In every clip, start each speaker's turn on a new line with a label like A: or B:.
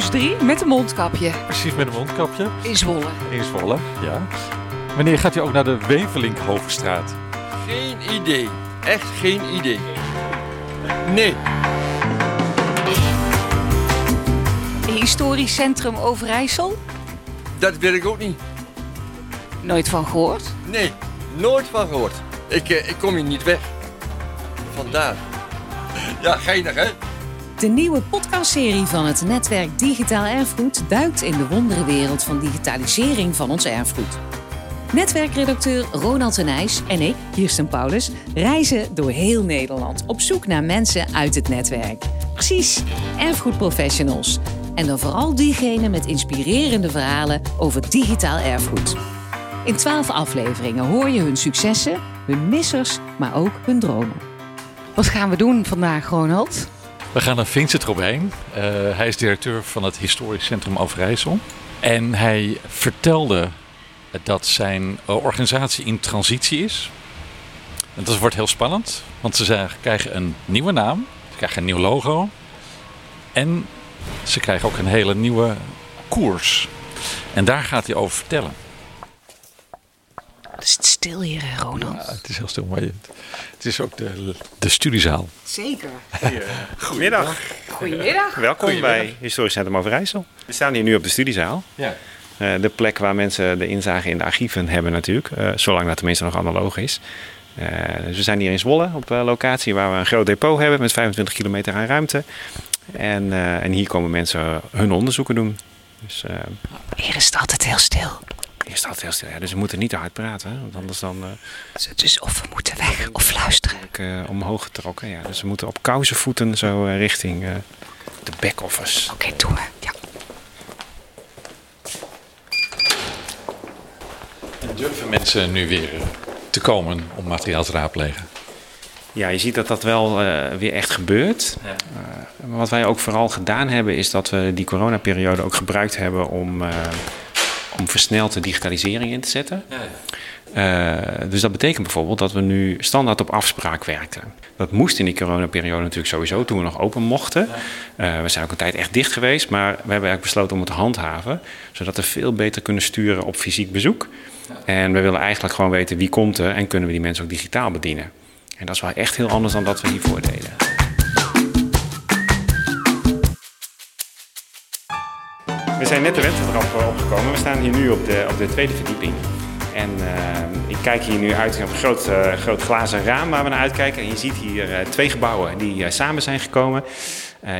A: Plus drie met een mondkapje.
B: Precies met een mondkapje.
A: In Zwolle.
B: In Zwolle, ja. Wanneer gaat u ook naar de Wevelink-Hoofdstraat?
C: Geen idee. Echt geen idee. Nee.
A: Historisch Centrum Overijssel?
C: Dat weet ik ook niet.
A: Nooit van gehoord?
C: Nee, nooit van gehoord. Ik, eh, ik kom hier niet weg. Vandaar. Ja, geinig hè?
D: De nieuwe podcastserie van het netwerk Digitaal Erfgoed duikt in de wonderenwereld van digitalisering van ons erfgoed. Netwerkredacteur Ronald de Nijs en ik, Kirsten Paulus, reizen door heel Nederland op zoek naar mensen uit het netwerk. Precies, erfgoedprofessionals. En dan vooral diegenen met inspirerende verhalen over digitaal erfgoed. In twaalf afleveringen hoor je hun successen, hun missers, maar ook hun dromen.
A: Wat gaan we doen vandaag, Ronald?
B: We gaan naar Vincent Robijn. Uh, hij is directeur van het Historisch Centrum Overijssel. En hij vertelde dat zijn organisatie in transitie is. En dat wordt heel spannend, want ze krijgen een nieuwe naam, ze krijgen een nieuw logo en ze krijgen ook een hele nieuwe koers. En daar gaat hij over vertellen.
A: Het is stil hier, Ronald.
B: Ja, het is heel stil, maar het is ook de, de studiezaal.
A: Zeker.
E: Goedemiddag.
A: Goedemiddag.
E: Welkom bij Historisch Centrum Overijssel. We staan hier nu op de studiezaal.
B: Ja.
E: Uh, de plek waar mensen de inzage in de archieven hebben natuurlijk. Uh, zolang dat tenminste nog analoog is. Uh, dus we zijn hier in Zwolle op locatie waar we een groot depot hebben met 25 kilometer aan ruimte. En, en hier komen mensen hun onderzoeken doen. Dus,
A: hier is het altijd heel stil.
E: Het altijd heel stil, ja. Dus we moeten niet te hard praten. Hè? Want anders dan...
A: Dus of we moeten weg of luisteren.
E: Ik, omhoog getrokken, ja. Dus we moeten op kousenvoeten zo richting de back-office.
A: Oké, okay, doen we. Ja.
B: Durven mensen nu weer te komen om materiaal te raadplegen?
E: Ja, je ziet dat dat wel uh, weer echt gebeurt. Ja. Uh, wat wij ook vooral gedaan hebben, is dat we die coronaperiode ook gebruikt hebben om, uh, om versneld de digitalisering in te zetten. Ja. dus dat betekent bijvoorbeeld dat we nu standaard op afspraak werkten. Dat moest in die coronaperiode natuurlijk sowieso, toen we nog open mochten. we zijn ook een tijd echt dicht geweest, maar we hebben eigenlijk besloten om het te handhaven. Zodat we veel beter kunnen sturen op fysiek bezoek. En we willen eigenlijk gewoon weten wie komt er en kunnen we die mensen ook digitaal bedienen. En dat is wel echt heel anders dan dat we hiervoor deden. We zijn net de wenteltrap opgekomen. We staan hier nu op de, op de tweede verdieping. En uh, ik kijk hier nu uit op een groot, uh, groot glazen raam waar we naar uitkijken. En je ziet hier twee gebouwen die samen zijn gekomen.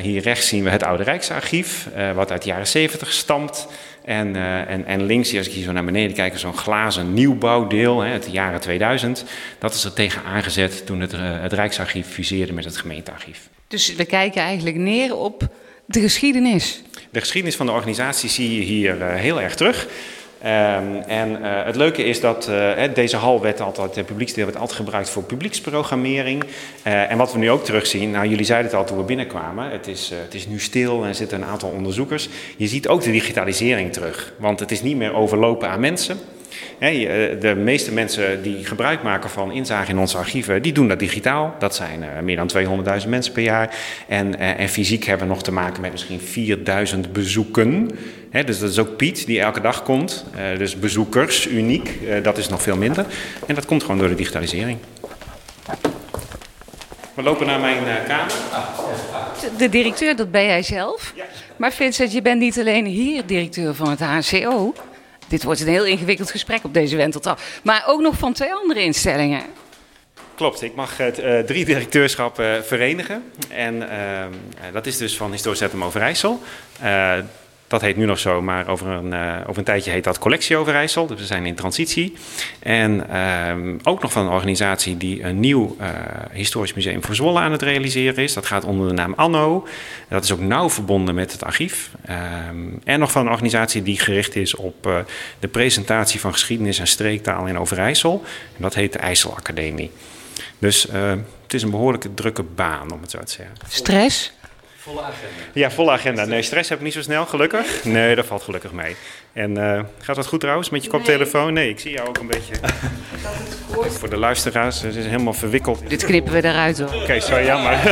E: hier rechts zien we het Oude Rijksarchief, wat uit de jaren 70 stamt. En, en, en links, als ik hier zo naar beneden kijk, zo'n glazen nieuwbouwdeel hè, uit de jaren 2000. Dat is er tegen aangezet toen het, het Rijksarchief fuseerde met het gemeentearchief.
A: Dus we kijken eigenlijk neer op de geschiedenis.
E: De geschiedenis van de organisatie zie je hier uh, heel erg terug. Um, en uh, het leuke is dat uh, deze hal werd altijd, het publieksdeel werd altijd gebruikt voor publieksprogrammering. En wat we nu ook terugzien, nou jullie zeiden het al toen we binnenkwamen, het is, het is nu stil en er zitten een aantal onderzoekers. Je ziet ook de digitalisering terug, want het is niet meer overlopen aan mensen. De meeste mensen die gebruik maken van inzage in onze archieven, die doen dat digitaal. Dat zijn meer dan 200.000 mensen per jaar. En, en fysiek hebben we nog te maken met misschien 4000 bezoeken. dus dat is ook Piet die elke dag komt. dus bezoekers, uniek, dat is nog veel minder. En dat komt gewoon door de digitalisering. We lopen naar mijn kamer.
A: De directeur, dat ben jij zelf. Maar Vincent, je bent niet alleen hier directeur van het HCO. Dit wordt een heel ingewikkeld gesprek op deze wenteltrap. Maar ook nog van twee andere instellingen.
E: Klopt, ik mag het uh, drie directeurschappen uh, verenigen. En uh, dat is dus van Historisch Centrum Overijssel. Dat heet nu nog zo, maar over een, uh, over een tijdje heet dat Collectie Overijssel. Dus we zijn in transitie. En uh, ook nog van een organisatie die een nieuw uh, historisch museum voor Zwolle aan het realiseren is. Dat gaat onder de naam Anno. Dat is ook nauw verbonden met het archief. en nog van een organisatie die gericht is op de presentatie van geschiedenis en streektaal in Overijssel. En dat heet de IJsselacademie. Dus het is een behoorlijke drukke baan, om het zo te zeggen.
A: Stress?
B: Volle agenda.
E: Ja, volle agenda. Nee, stress heb ik niet zo snel, gelukkig. Nee, dat valt gelukkig mee. En eh, gaat dat goed trouwens met je koptelefoon? Nee, ik zie jou ook een beetje. Voor de luisteraars, het helemaal verwikkeld.
A: Dit knippen we eruit hoor.
E: Oké, zo jammer.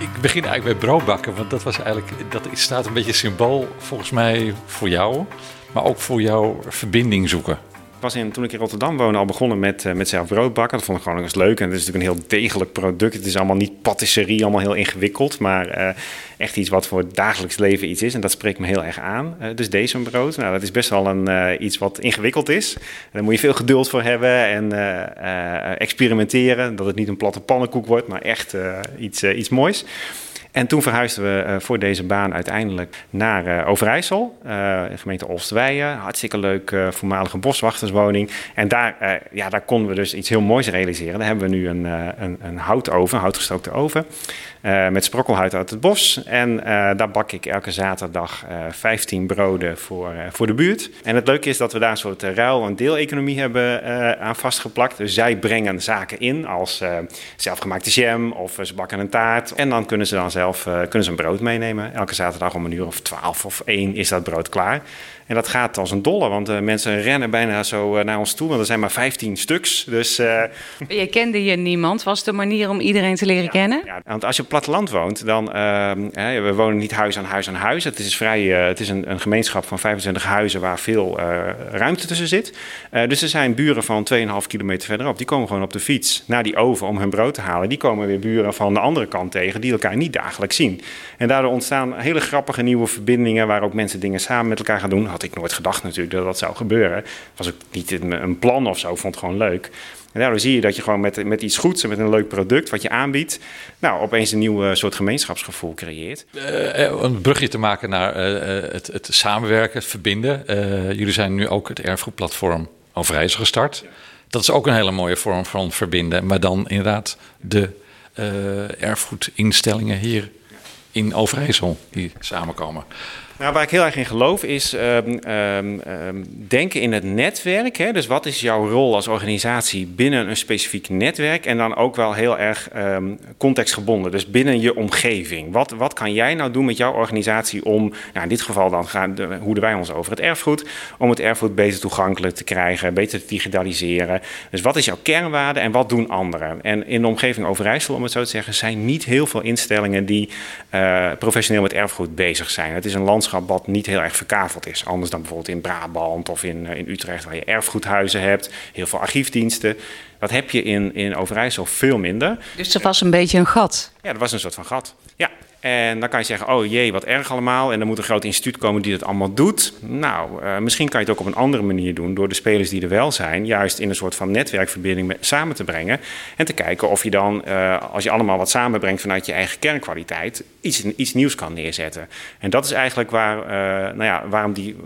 B: Ik begin eigenlijk bij broodbakken, want dat was eigenlijk, dat staat een beetje symbool volgens mij voor jou, maar ook voor jouw verbinding zoeken.
E: In, toen ik in Rotterdam woonde al begonnen met, uh, met zelf brood bakken. Dat vond ik gewoon eens leuk. En het is natuurlijk een heel degelijk product. Het is allemaal niet patisserie, allemaal heel ingewikkeld. Maar uh, echt iets wat voor het dagelijks leven iets is. En dat spreekt me heel erg aan. Uh, dus deze brood, nou, dat is best wel een, iets wat ingewikkeld is. En daar moet je veel geduld voor hebben en experimenteren. Dat het niet een platte pannenkoek wordt, maar echt iets, iets moois. En toen verhuisden we voor deze baan uiteindelijk naar Overijssel, gemeente Olstweijen. Hartstikke leuk, voormalige En daar, ja, daar konden we dus iets heel moois realiseren. Daar hebben we nu een, een, een houtoven, houtgestookte oven. Uh, met sprokkelhuid uit het bos. En uh, daar bak ik elke zaterdag uh, 15 broden voor, voor de buurt. En het leuke is dat we daar een soort ruil- en deeleconomie hebben aan vastgeplakt. Dus zij brengen zaken in als zelfgemaakte jam of ze bakken een taart. En dan kunnen ze dan zelf kunnen ze een brood meenemen. Elke zaterdag om een uur of 12 of 1 is dat brood klaar. En dat gaat als een dolle, want uh, mensen rennen bijna zo uh, naar ons toe. Want er zijn maar 15 stuks. Dus, uh...
A: Je kende je niemand. Was de manier om iedereen te leren
E: ja,
A: kennen?
E: Ja, want als je op platteland woont, dan... Ehm, we wonen niet huis aan huis aan huis. Het is, vrij, het is een, een, gemeenschap van 25 huizen waar veel ruimte tussen zit. dus er zijn buren van 2,5 kilometer verderop. Die komen gewoon op de fiets naar die oven om hun brood te halen. Die komen weer buren van de andere kant tegen die elkaar niet dagelijks zien. En daardoor ontstaan hele grappige nieuwe verbindingen... waar ook mensen dingen samen met elkaar gaan doen had ik nooit gedacht natuurlijk dat dat zou gebeuren. Het was ook niet een plan of zo, vond het gewoon leuk. En daardoor zie je dat je gewoon met, met iets goeds en met een leuk product wat je aanbiedt, nou, opeens een nieuw soort gemeenschapsgevoel creëert.
B: Uh, een brugje te maken naar uh, het, het, samenwerken, het verbinden. Jullie zijn nu ook het erfgoedplatform Overijssel gestart. Dat is ook een hele mooie vorm van verbinden, maar dan inderdaad de erfgoedinstellingen hier in Overijssel die samenkomen.
E: Nou, waar ik heel erg in geloof is um, denken in het netwerk. Hè? Dus wat is jouw rol als organisatie binnen een specifiek netwerk? En dan ook wel heel erg contextgebonden, dus binnen je omgeving. Wat, wat kan jij nou doen met jouw organisatie om, nou in dit geval dan gaan de, hoeden wij ons over het erfgoed, om het erfgoed beter toegankelijk te krijgen, beter te digitaliseren. Dus wat is jouw kernwaarde en wat doen anderen? En in de omgeving Overijssel, om het zo te zeggen, zijn niet heel veel instellingen die uh, professioneel met erfgoed bezig zijn. Het is een land wat niet heel erg verkaveld is. Anders dan bijvoorbeeld in Brabant of in, in Utrecht, waar je erfgoedhuizen hebt, heel veel archiefdiensten. Dat heb je in, in Overijssel veel minder.
A: Dus er was een beetje een gat?
E: Ja, er was een soort van gat. Ja, en dan kan je zeggen, oh jee, wat erg allemaal. En dan moet een groot instituut komen die dat allemaal doet. Nou, uh, misschien kan je het ook op een andere manier doen... door de spelers die er wel zijn... juist in een soort van netwerkverbinding met, samen te brengen. En te kijken of je dan, uh, als je allemaal wat samenbrengt... vanuit je eigen kernkwaliteit, iets, iets nieuws kan neerzetten. En dat is eigenlijk waar, uh, nou ja, waarom die,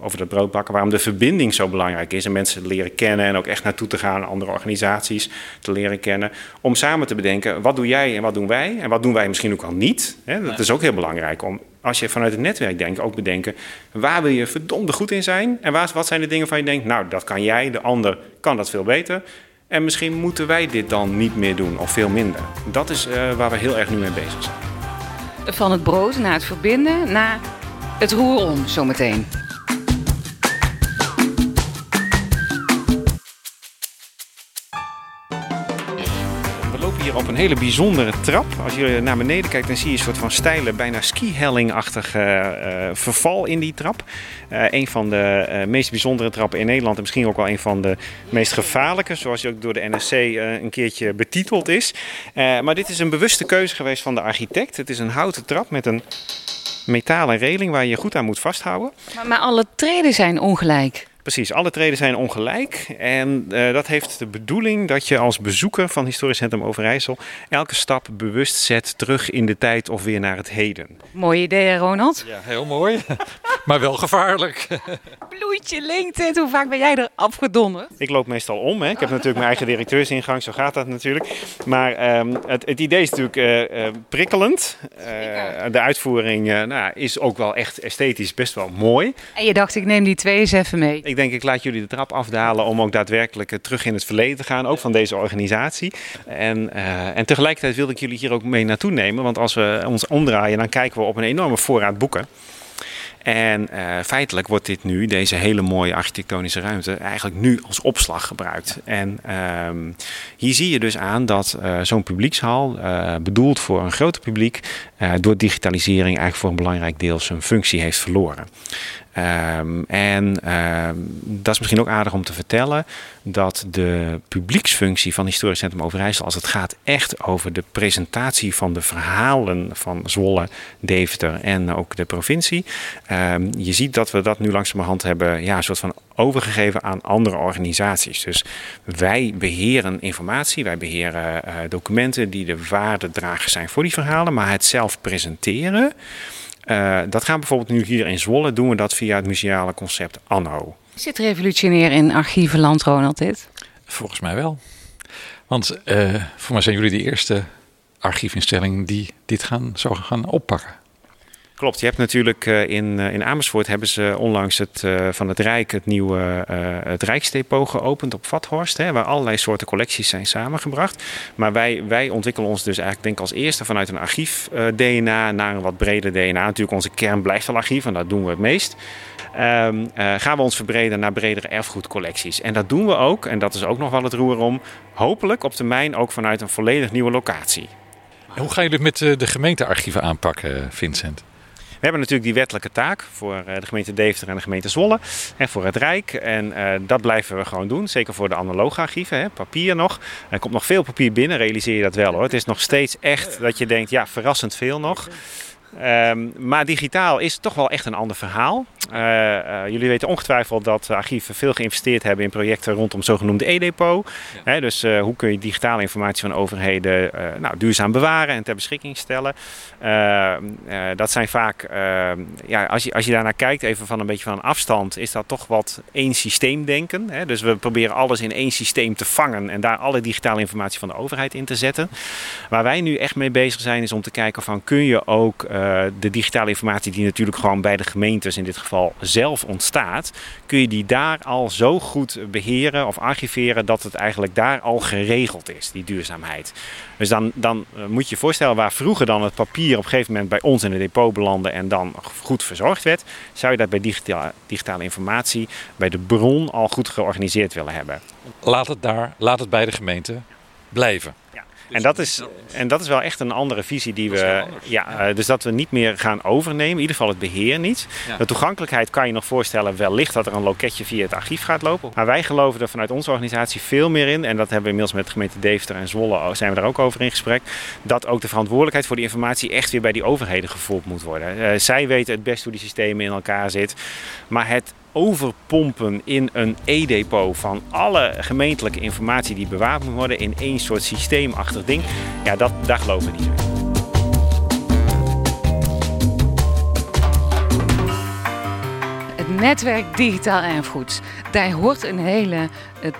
E: over dat broodbakken... waarom de verbinding zo belangrijk is. En mensen leren kennen en ook echt naartoe te gaan... andere organisaties te leren kennen. Om samen te bedenken, wat doe jij en wat doen wij? En wat doen wij misschien ook al niet... Dat is ook heel belangrijk om, als je vanuit het netwerk denkt, ook bedenken waar wil je verdomde goed in zijn en waar, wat zijn de dingen van je denkt, nou dat kan jij, de ander kan dat veel beter. En misschien moeten wij dit dan niet meer doen of veel minder. Dat is uh, waar we heel erg nu mee bezig zijn.
A: Van het brood naar het verbinden, naar het roerom zometeen.
E: Op een hele bijzondere trap. Als je naar beneden kijkt, dan zie je een soort van steile, bijna ski-helling-achtige uh, verval in die trap. Uh, een van de meest bijzondere trappen in Nederland en misschien ook wel een van de meest gevaarlijke, zoals je ook door de NSC een keertje betiteld is. maar dit is een bewuste keuze geweest van de architect. Het is een houten trap met een metalen reling waar je goed aan moet vasthouden.
A: Maar, maar alle treden zijn ongelijk.
E: Precies, alle treden zijn ongelijk. En uh, dat heeft de bedoeling dat je als bezoeker van Historisch Centrum Overijssel elke stap bewust zet terug in de tijd of weer naar het heden.
A: Mooi idee, Ronald.
B: Ja, heel mooi. maar wel gevaarlijk.
A: Bloedje LinkedIn, hoe vaak ben jij er afgedonderd?
E: Ik loop meestal om. Hè. Ik heb natuurlijk mijn eigen directeursingang, zo gaat dat natuurlijk. Maar um, het, het, idee is natuurlijk uh, uh, prikkelend. de uitvoering nou, is ook wel echt esthetisch best wel mooi.
A: En je dacht, ik neem die twee eens even mee.
E: Ik denk, ik laat jullie de trap afdalen om ook daadwerkelijk terug in het verleden te gaan, ook van deze organisatie. En, uh, en tegelijkertijd wilde ik jullie hier ook mee naartoe nemen, want als we ons omdraaien, dan kijken we op een enorme voorraad boeken. En uh, feitelijk wordt dit nu, deze hele mooie architectonische ruimte, eigenlijk nu als opslag gebruikt. En uh, hier zie je dus aan dat zo'n publiekshal, bedoeld voor een groter publiek, door digitalisering eigenlijk voor een belangrijk deel zijn functie heeft verloren. Um, en um, dat is misschien ook aardig om te vertellen dat de publieksfunctie van Historisch Centrum Overijssel, als het gaat echt over de presentatie van de verhalen van Zwolle, Deventer en ook de provincie, um, je ziet dat we dat nu langzamerhand hebben ja, een soort van overgegeven aan andere organisaties. Dus wij beheren informatie, wij beheren uh, documenten die de waardedragers zijn voor die verhalen, maar het zelf presenteren. Uh, dat gaan bijvoorbeeld nu hier in Zwolle, doen we dat via het museale concept Anno.
A: Is dit revolutionair in archievenland, Ronald, dit?
B: Volgens mij wel. Want uh, voor mij zijn jullie de eerste archiefinstelling die dit gaan, zo gaan oppakken.
E: Klopt, je hebt natuurlijk uh, in, uh, in Amersfoort hebben ze onlangs het, uh, van het Rijk het nieuwe het geopend op Vathorst, hè, waar allerlei soorten collecties zijn samengebracht. Maar wij, wij ontwikkelen ons dus eigenlijk denk als eerste vanuit een archief DNA naar een wat breder DNA. Natuurlijk onze kern blijft al archief en dat doen we het meest. Um, gaan we ons verbreden naar bredere erfgoedcollecties. En dat doen we ook, en dat is ook nog wel het roer om, hopelijk op termijn ook vanuit een volledig nieuwe locatie.
B: Hoe gaan jullie met de gemeentearchieven aanpakken, Vincent?
E: We hebben natuurlijk die wettelijke taak voor eh, de gemeente Deventer en de gemeente Zwolle en voor het Rijk. En uh, dat blijven we gewoon doen, zeker voor de analoge archieven, hè, papier nog. Er komt nog veel papier binnen, realiseer je dat wel hoor. Het is nog steeds echt dat je denkt, ja, verrassend veel nog. Um, maar digitaal is toch wel echt een ander verhaal. Uh, uh, jullie weten ongetwijfeld dat archieven veel geïnvesteerd hebben in projecten rondom zogenoemde e-depot. Ja. dus uh, hoe kun je digitale informatie van overheden nou, duurzaam bewaren en ter beschikking stellen. Ehm, dat zijn vaak, ehm, ja, als, je, als je daarnaar kijkt, even van een beetje van een afstand, is dat toch wat één systeem denken. Hè? Dus we proberen alles in één systeem te vangen en daar alle digitale informatie van de overheid in te zetten. Waar wij nu echt mee bezig zijn, is om te kijken van kun je ook de digitale informatie die natuurlijk gewoon bij de gemeentes in dit geval zelf ontstaat, kun je die daar al zo goed beheren of archiveren dat het eigenlijk daar al geregeld is, die duurzaamheid. Dus dan, dan uh, moet je je voorstellen waar vroeger dan het papier op een gegeven moment bij ons in het depot belandde en dan goed verzorgd werd, zou je dat bij digitale informatie bij de bron al goed georganiseerd willen hebben.
B: Laat het daar, laat het bij de gemeente blijven.
E: En dat, is, en dat is wel echt een andere visie die we. Ja, uh, dus dat we niet meer gaan overnemen, in ieder geval het beheer niet. De toegankelijkheid kan je nog voorstellen, wellicht dat er een loketje via het archief gaat lopen. Maar wij geloven er vanuit onze organisatie veel meer in. En dat hebben we inmiddels met de gemeente Deventer en Zwolle zijn we daar ook over in gesprek. Dat ook de verantwoordelijkheid voor die informatie echt weer bij die overheden gevoeld moet worden. Uh, zij weten het best hoe die systemen in elkaar zitten. Maar het overpompen in een e-depot van alle gemeentelijke informatie die bewaard moet worden in één soort systeemachtig ding, ja, dat, daar geloven we niet in.
A: Het netwerk digitaal erfgoed, daar hoort een hele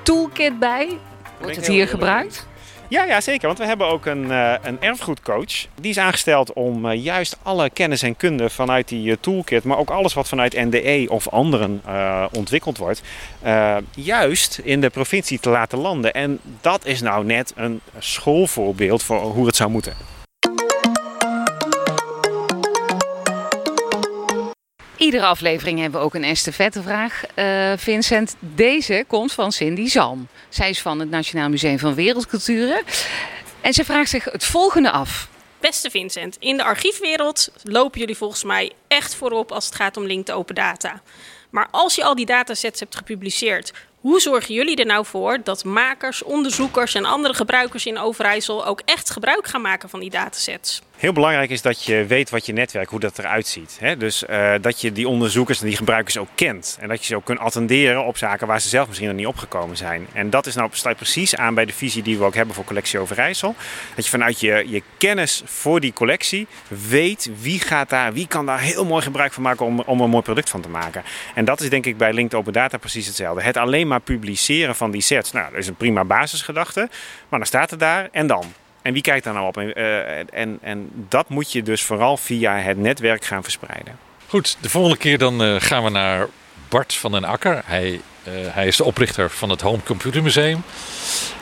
A: toolkit bij. Wordt het hier gebruikt?
E: Ja, ja, zeker. Want we hebben ook een, uh, een erfgoedcoach. Die is aangesteld om uh, juist alle kennis en kunde vanuit die uh, toolkit, maar ook alles wat vanuit NDE of anderen ontwikkeld wordt, juist in de provincie te laten landen. En dat is nou net een schoolvoorbeeld voor hoe het zou moeten.
A: Iedere aflevering hebben we ook een estafettevraag. Uh, Vincent, deze komt van Cindy Zalm. Zij is van het Nationaal Museum van Wereldculturen. En ze vraagt zich het volgende af.
F: Beste Vincent, in de archiefwereld lopen jullie volgens mij echt voorop als het gaat om linked open data. Maar als je al die datasets hebt gepubliceerd, hoe zorgen jullie er nou voor dat makers, onderzoekers en andere gebruikers in Overijssel ook echt gebruik gaan maken van die datasets?
E: Heel belangrijk is dat je weet wat je netwerk, hoe dat eruit ziet. Hè? Dus uh, dat je die onderzoekers en die gebruikers ook kent. En dat je ze ook kunt attenderen op zaken waar ze zelf misschien nog niet opgekomen zijn. En dat is nou, precies aan bij de visie die we ook hebben voor Collectie Overijssel. Dat je vanuit je, je kennis voor die collectie weet wie gaat daar, wie kan daar heel mooi gebruik van maken om, om een mooi product van te maken. En dat is denk ik bij Linked Open Data precies hetzelfde. Het alleen maar publiceren van die sets, nou, dat is een prima basisgedachte. Maar dan staat het daar en dan. En wie kijkt daar nou op? En, uh, en, en dat moet je dus vooral via het netwerk gaan verspreiden.
B: Goed, de volgende keer dan uh, gaan we naar Bart van den Akker. Hij, uh, hij is de oprichter van het Home Computer Museum.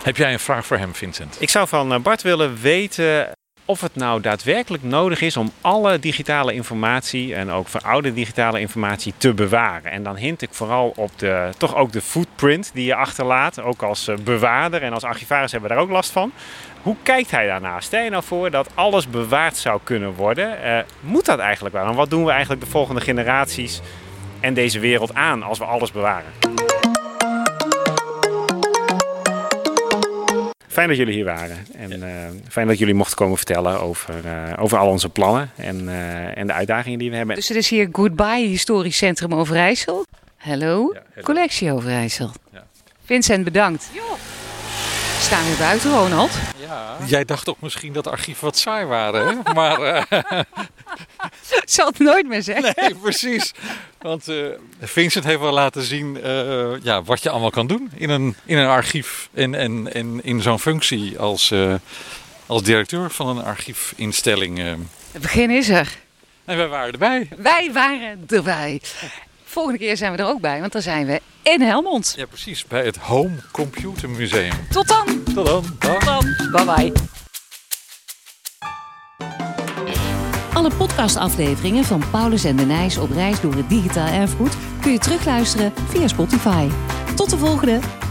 B: Heb jij een vraag voor hem, Vincent?
E: Ik zou van Bart willen weten of het nou daadwerkelijk nodig is om alle digitale informatie en ook verouderde digitale informatie te bewaren. En dan hint ik vooral op de, toch ook de footprint die je achterlaat. Ook als eh, bewaarder en als archivaris hebben we daar ook last van. Hoe kijkt hij daarna? Stel je nou voor dat alles bewaard zou kunnen worden. Uh, moet dat eigenlijk wel? En wat doen we eigenlijk de volgende generaties en deze wereld aan als we alles bewaren? Fijn dat jullie hier waren. En uh, fijn dat jullie mochten komen vertellen over, uh, over al onze plannen en, uh, en de uitdagingen die we hebben.
A: Dus het is hier Goodbye Historisch Centrum Overijssel. Hallo, ja. Collectie Overijssel. Ja. Vincent, bedankt. Jo. We staan weer buiten, Ronald.
B: Ja. Jij dacht toch misschien dat de archieven wat saai waren, hè? maar...
A: Zal het nooit meer zeggen.
B: Nee, precies. Want uh, Vincent heeft wel laten zien uh, ja, wat je allemaal kan doen in een, in een archief en, en, en in zo'n functie als, als directeur van een archiefinstelling.
A: Het begin is er.
B: En wij waren erbij.
A: Wij waren erbij. Volgende keer zijn we er ook bij, want dan zijn we in Helmond.
B: Ja, precies. Bij het Home Computer Museum.
A: Tot dan.
B: Tot dan. Dag.
A: Tot dan. Bye bye.
D: Alle podcastafleveringen van Paulus en de Nijs op reis door het digitaal erfgoed kun je terugluisteren via Spotify. Tot de volgende!